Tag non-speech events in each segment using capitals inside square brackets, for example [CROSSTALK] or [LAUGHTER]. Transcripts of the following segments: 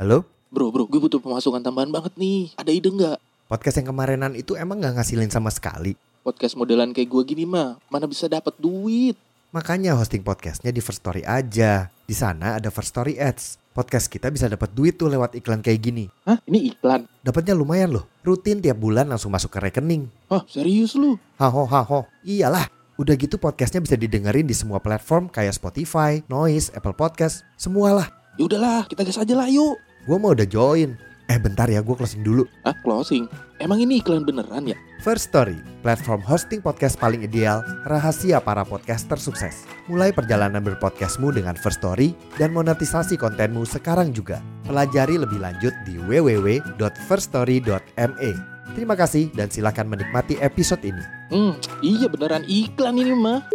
Halo? Bro, bro, gue butuh pemasukan tambahan banget nih. Ada ide nggak? Podcast yang kemarinan itu emang gak ngasilin sama sekali. Podcast modelan kayak gue gini mah, mana bisa dapat duit? Makanya hosting podcastnya di First Story aja. Di sana ada First Story Ads. Podcast kita bisa dapat duit tuh lewat iklan kayak gini. Hah? Ini iklan? Dapatnya lumayan loh. Rutin tiap bulan langsung masuk ke rekening. Hah, serius lu? Haho haho. Iyalah. Udah gitu podcastnya bisa didengerin di semua platform kayak Spotify, Noise, Apple Podcast, semualah. Ya udahlah, kita gas aja lah yuk. Gue mau udah join. Eh bentar ya, gue closing dulu. Ah, closing? Emang ini iklan beneran ya? First Story, platform hosting podcast paling ideal, rahasia para podcaster sukses. Mulai perjalanan berpodcastmu dengan First Story dan monetisasi kontenmu sekarang juga. Pelajari lebih lanjut di www.firststory.me. Terima kasih dan silakan menikmati episode ini. Hmm, iya beneran iklan ini mah.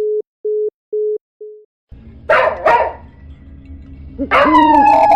[LAUGHS]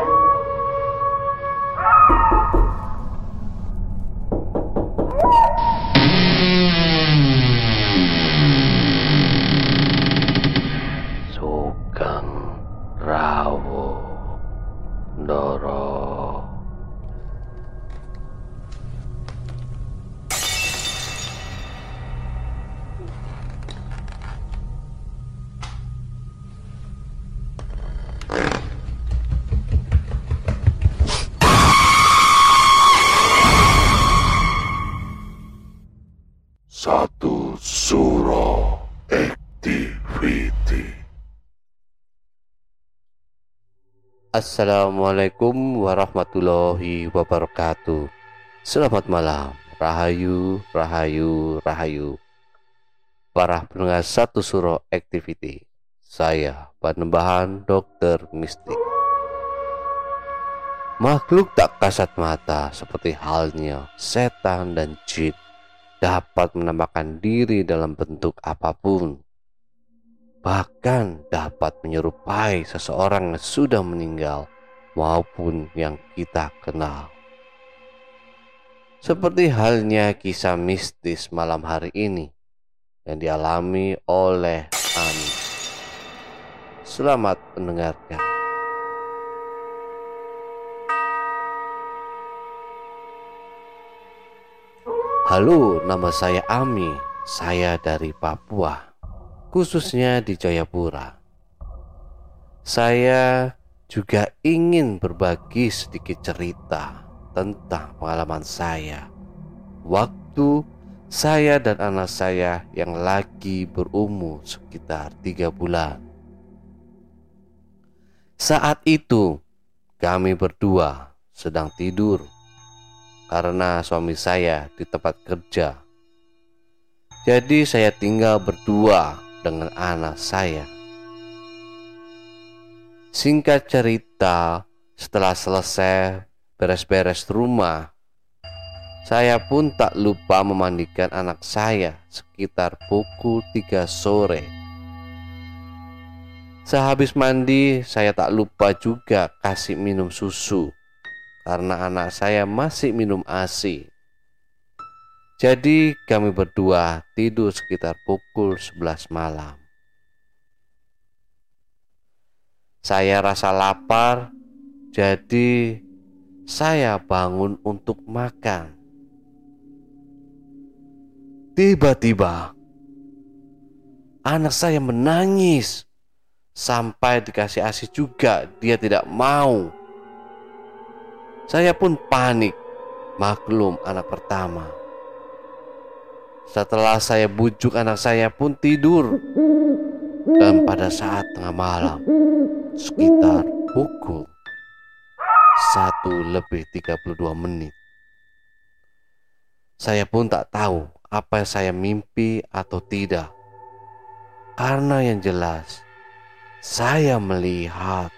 Assalamualaikum warahmatullahi wabarakatuh. Selamat malam Rahayu, Rahayu, Rahayu. Para pendengar satu suro activity Saya Panembahan Dokter Mistik. Makhluk tak kasat mata seperti halnya setan dan jin dapat menampakkan diri dalam bentuk apa pun bahkan dapat menyerupai seseorang yang sudah meninggal maupun yang kita kenal. Seperti halnya kisah mistis malam hari ini yang dialami oleh Ami. Selamat mendengarkan. Halo, nama saya Ami. Saya dari Papua khususnya di Jayapura. Saya juga ingin berbagi sedikit cerita tentang pengalaman saya waktu saya dan anak saya yang lagi berumur sekitar tiga bulan. Saat itu kami berdua sedang tidur karena suami saya di tempat kerja. Jadi saya tinggal berdua dengan anak saya. Singkat cerita, setelah selesai beres-beres rumah, saya pun tak lupa memandikan anak saya sekitar pukul 3 sore. Sehabis mandi, saya tak lupa juga kasih minum susu karena anak saya masih minum ASI. Jadi kami berdua tidur sekitar pukul 11 malam. Saya rasa lapar, jadi saya bangun untuk makan. Tiba-tiba anak saya menangis sampai dikasih ASI juga dia tidak mau. Saya pun panik, maklum anak pertama. Setelah saya bujuk anak saya pun tidur. Dan pada saat tengah malam Sekitar pukul 1 lebih 32 menit Saya pun tak tahu apa saya mimpi atau tidak. Karena yang jelas Saya melihat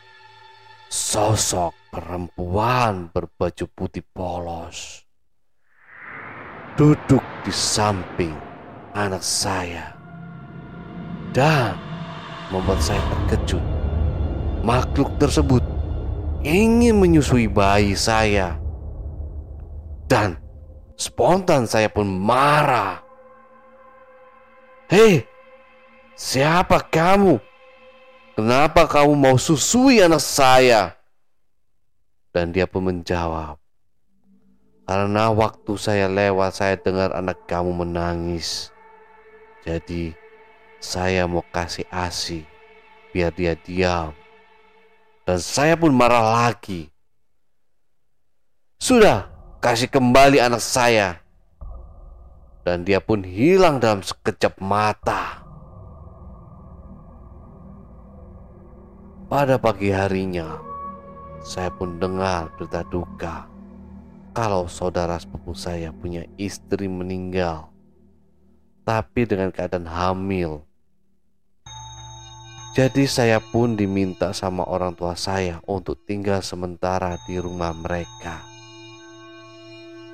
Sosok perempuan berbaju putih polos duduk di samping anak saya dan membuat saya terkejut. Makhluk tersebut ingin menyusui bayi saya dan spontan saya pun marah. Hei, siapa kamu? Kenapa kamu mau susui anak saya? Dan dia pun menjawab, Karena waktu saya lewat saya dengar anak kamu menangis. Jadi saya mau kasih asi biar dia diam. Dan saya pun marah lagi. Sudah, kasih kembali anak saya. Dan dia pun hilang dalam sekejap mata. Pada pagi harinya, saya pun dengar berita duka kalau saudara sepupu saya punya istri meninggal, tapi dengan keadaan hamil. Jadi saya pun diminta sama orang tua saya untuk tinggal sementara di rumah mereka.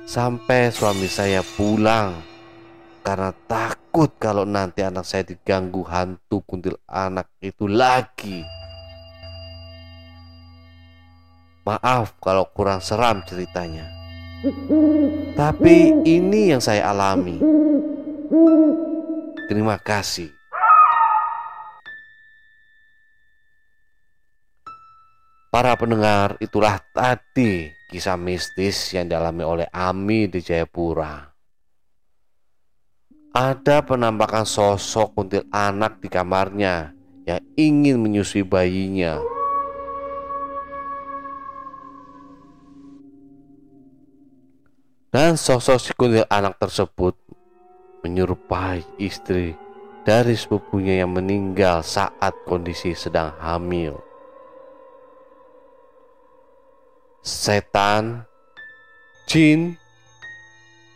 Sampai suami saya pulang karena takut kalau nanti anak saya diganggu hantu kuntil anak itu lagi. Maaf kalau kurang seram ceritanya. Tapi ini yang saya alami. Terima kasih. Para pendengar, itulah tadi kisah mistis yang dialami oleh Ami di Jayapura. Ada penampakan sosok kuntil anak di kamarnya yang ingin menyusui bayinya. Dan sosok si kuntil anak tersebut menyerupai istri dari sepupunya yang meninggal saat kondisi sedang hamil. Setan, jin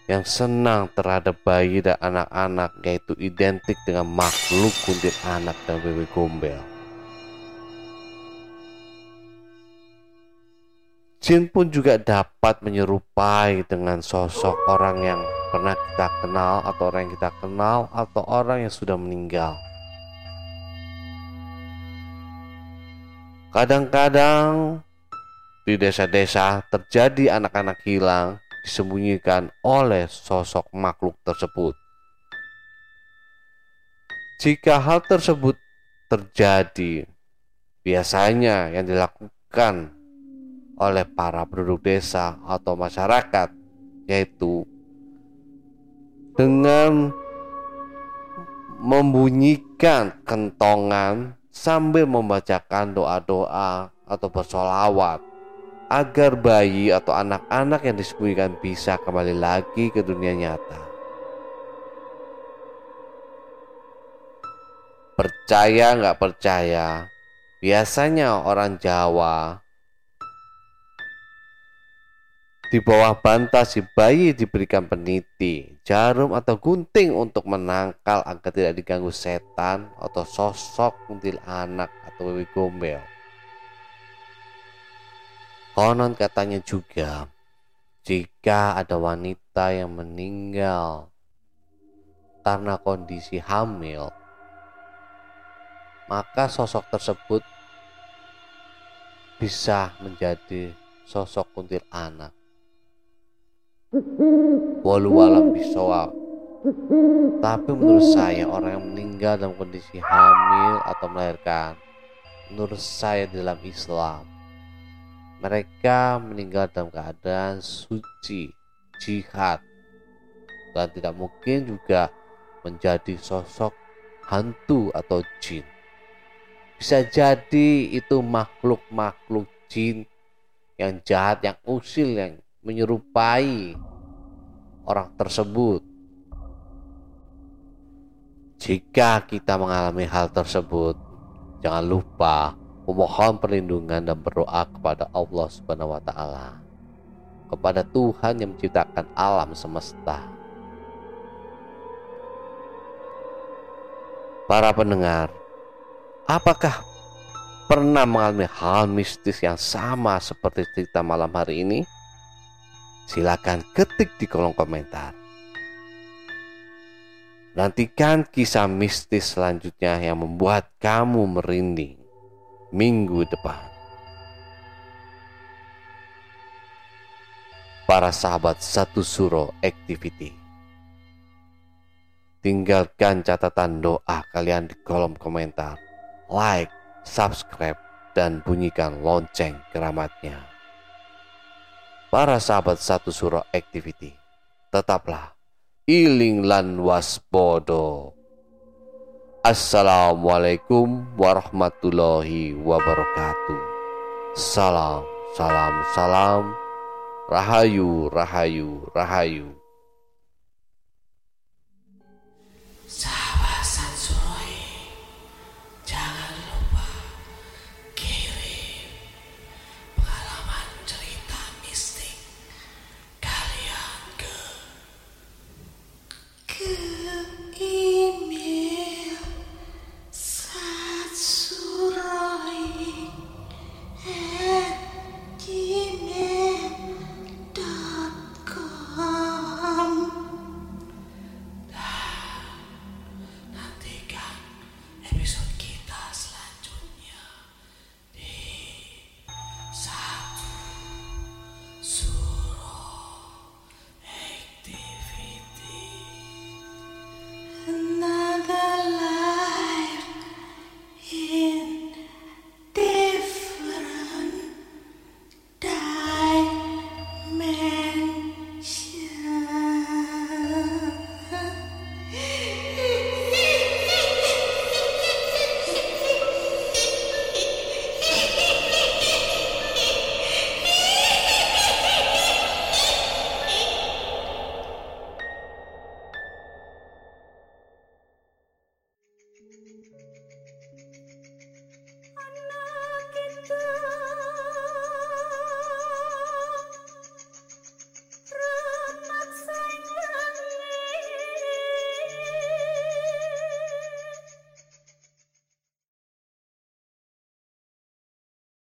yang senang terhadap bayi dan anak-anak yaitu identik dengan makhluk kuntil anak dan bebek gombel. Jin pun juga dapat menyerupai dengan sosok orang yang pernah kita kenal atau orang yang kita kenal atau orang yang sudah meninggal. Kadang-kadang di desa-desa terjadi anak-anak hilang disembunyikan oleh sosok makhluk tersebut. Jika hal tersebut terjadi, biasanya yang dilakukan oleh para penduduk desa atau masyarakat, yaitu dengan membunyikan kentongan sambil membacakan doa-doa atau bersolawat agar bayi atau anak-anak yang disembunyikan bisa kembali lagi ke dunia nyata. Percaya nggak percaya, biasanya orang Jawa Di bawah bantal si bayi diberikan peniti, jarum atau gunting untuk menangkal agar tidak diganggu setan atau sosok kuntil anak atau baby gombel. Konon katanya juga, jika ada wanita yang meninggal karena kondisi hamil, maka sosok tersebut bisa menjadi sosok kuntil anak walau alam bisawab. Tapi menurut saya orang yang meninggal dalam kondisi hamil atau melahirkan menurut saya dalam Islam mereka meninggal dalam keadaan suci jihad dan tidak mungkin juga menjadi sosok hantu atau jin. Bisa jadi itu makhluk-makhluk jin yang jahat yang usil yang menyerupai orang tersebut. Jika kita mengalami hal tersebut, jangan lupa memohon perlindungan dan berdoa kepada Allah Subhanahu wa taala. Kepada Tuhan yang menciptakan alam semesta. Para pendengar, apakah pernah mengalami hal mistis yang sama seperti cerita malam hari ini? Silakan ketik di kolom komentar. Nantikan kisah mistis selanjutnya yang membuat kamu merinding minggu depan. Para sahabat satu suro activity. Tinggalkan catatan doa kalian di kolom komentar. Like, subscribe, dan bunyikan lonceng keramatnya. Para sahabat satu surah activity, tetaplah iling lan waspodo. Assalamualaikum warahmatullahi wabarakatuh. Salam, salam, salam. Rahayu, rahayu, rahayu. Sa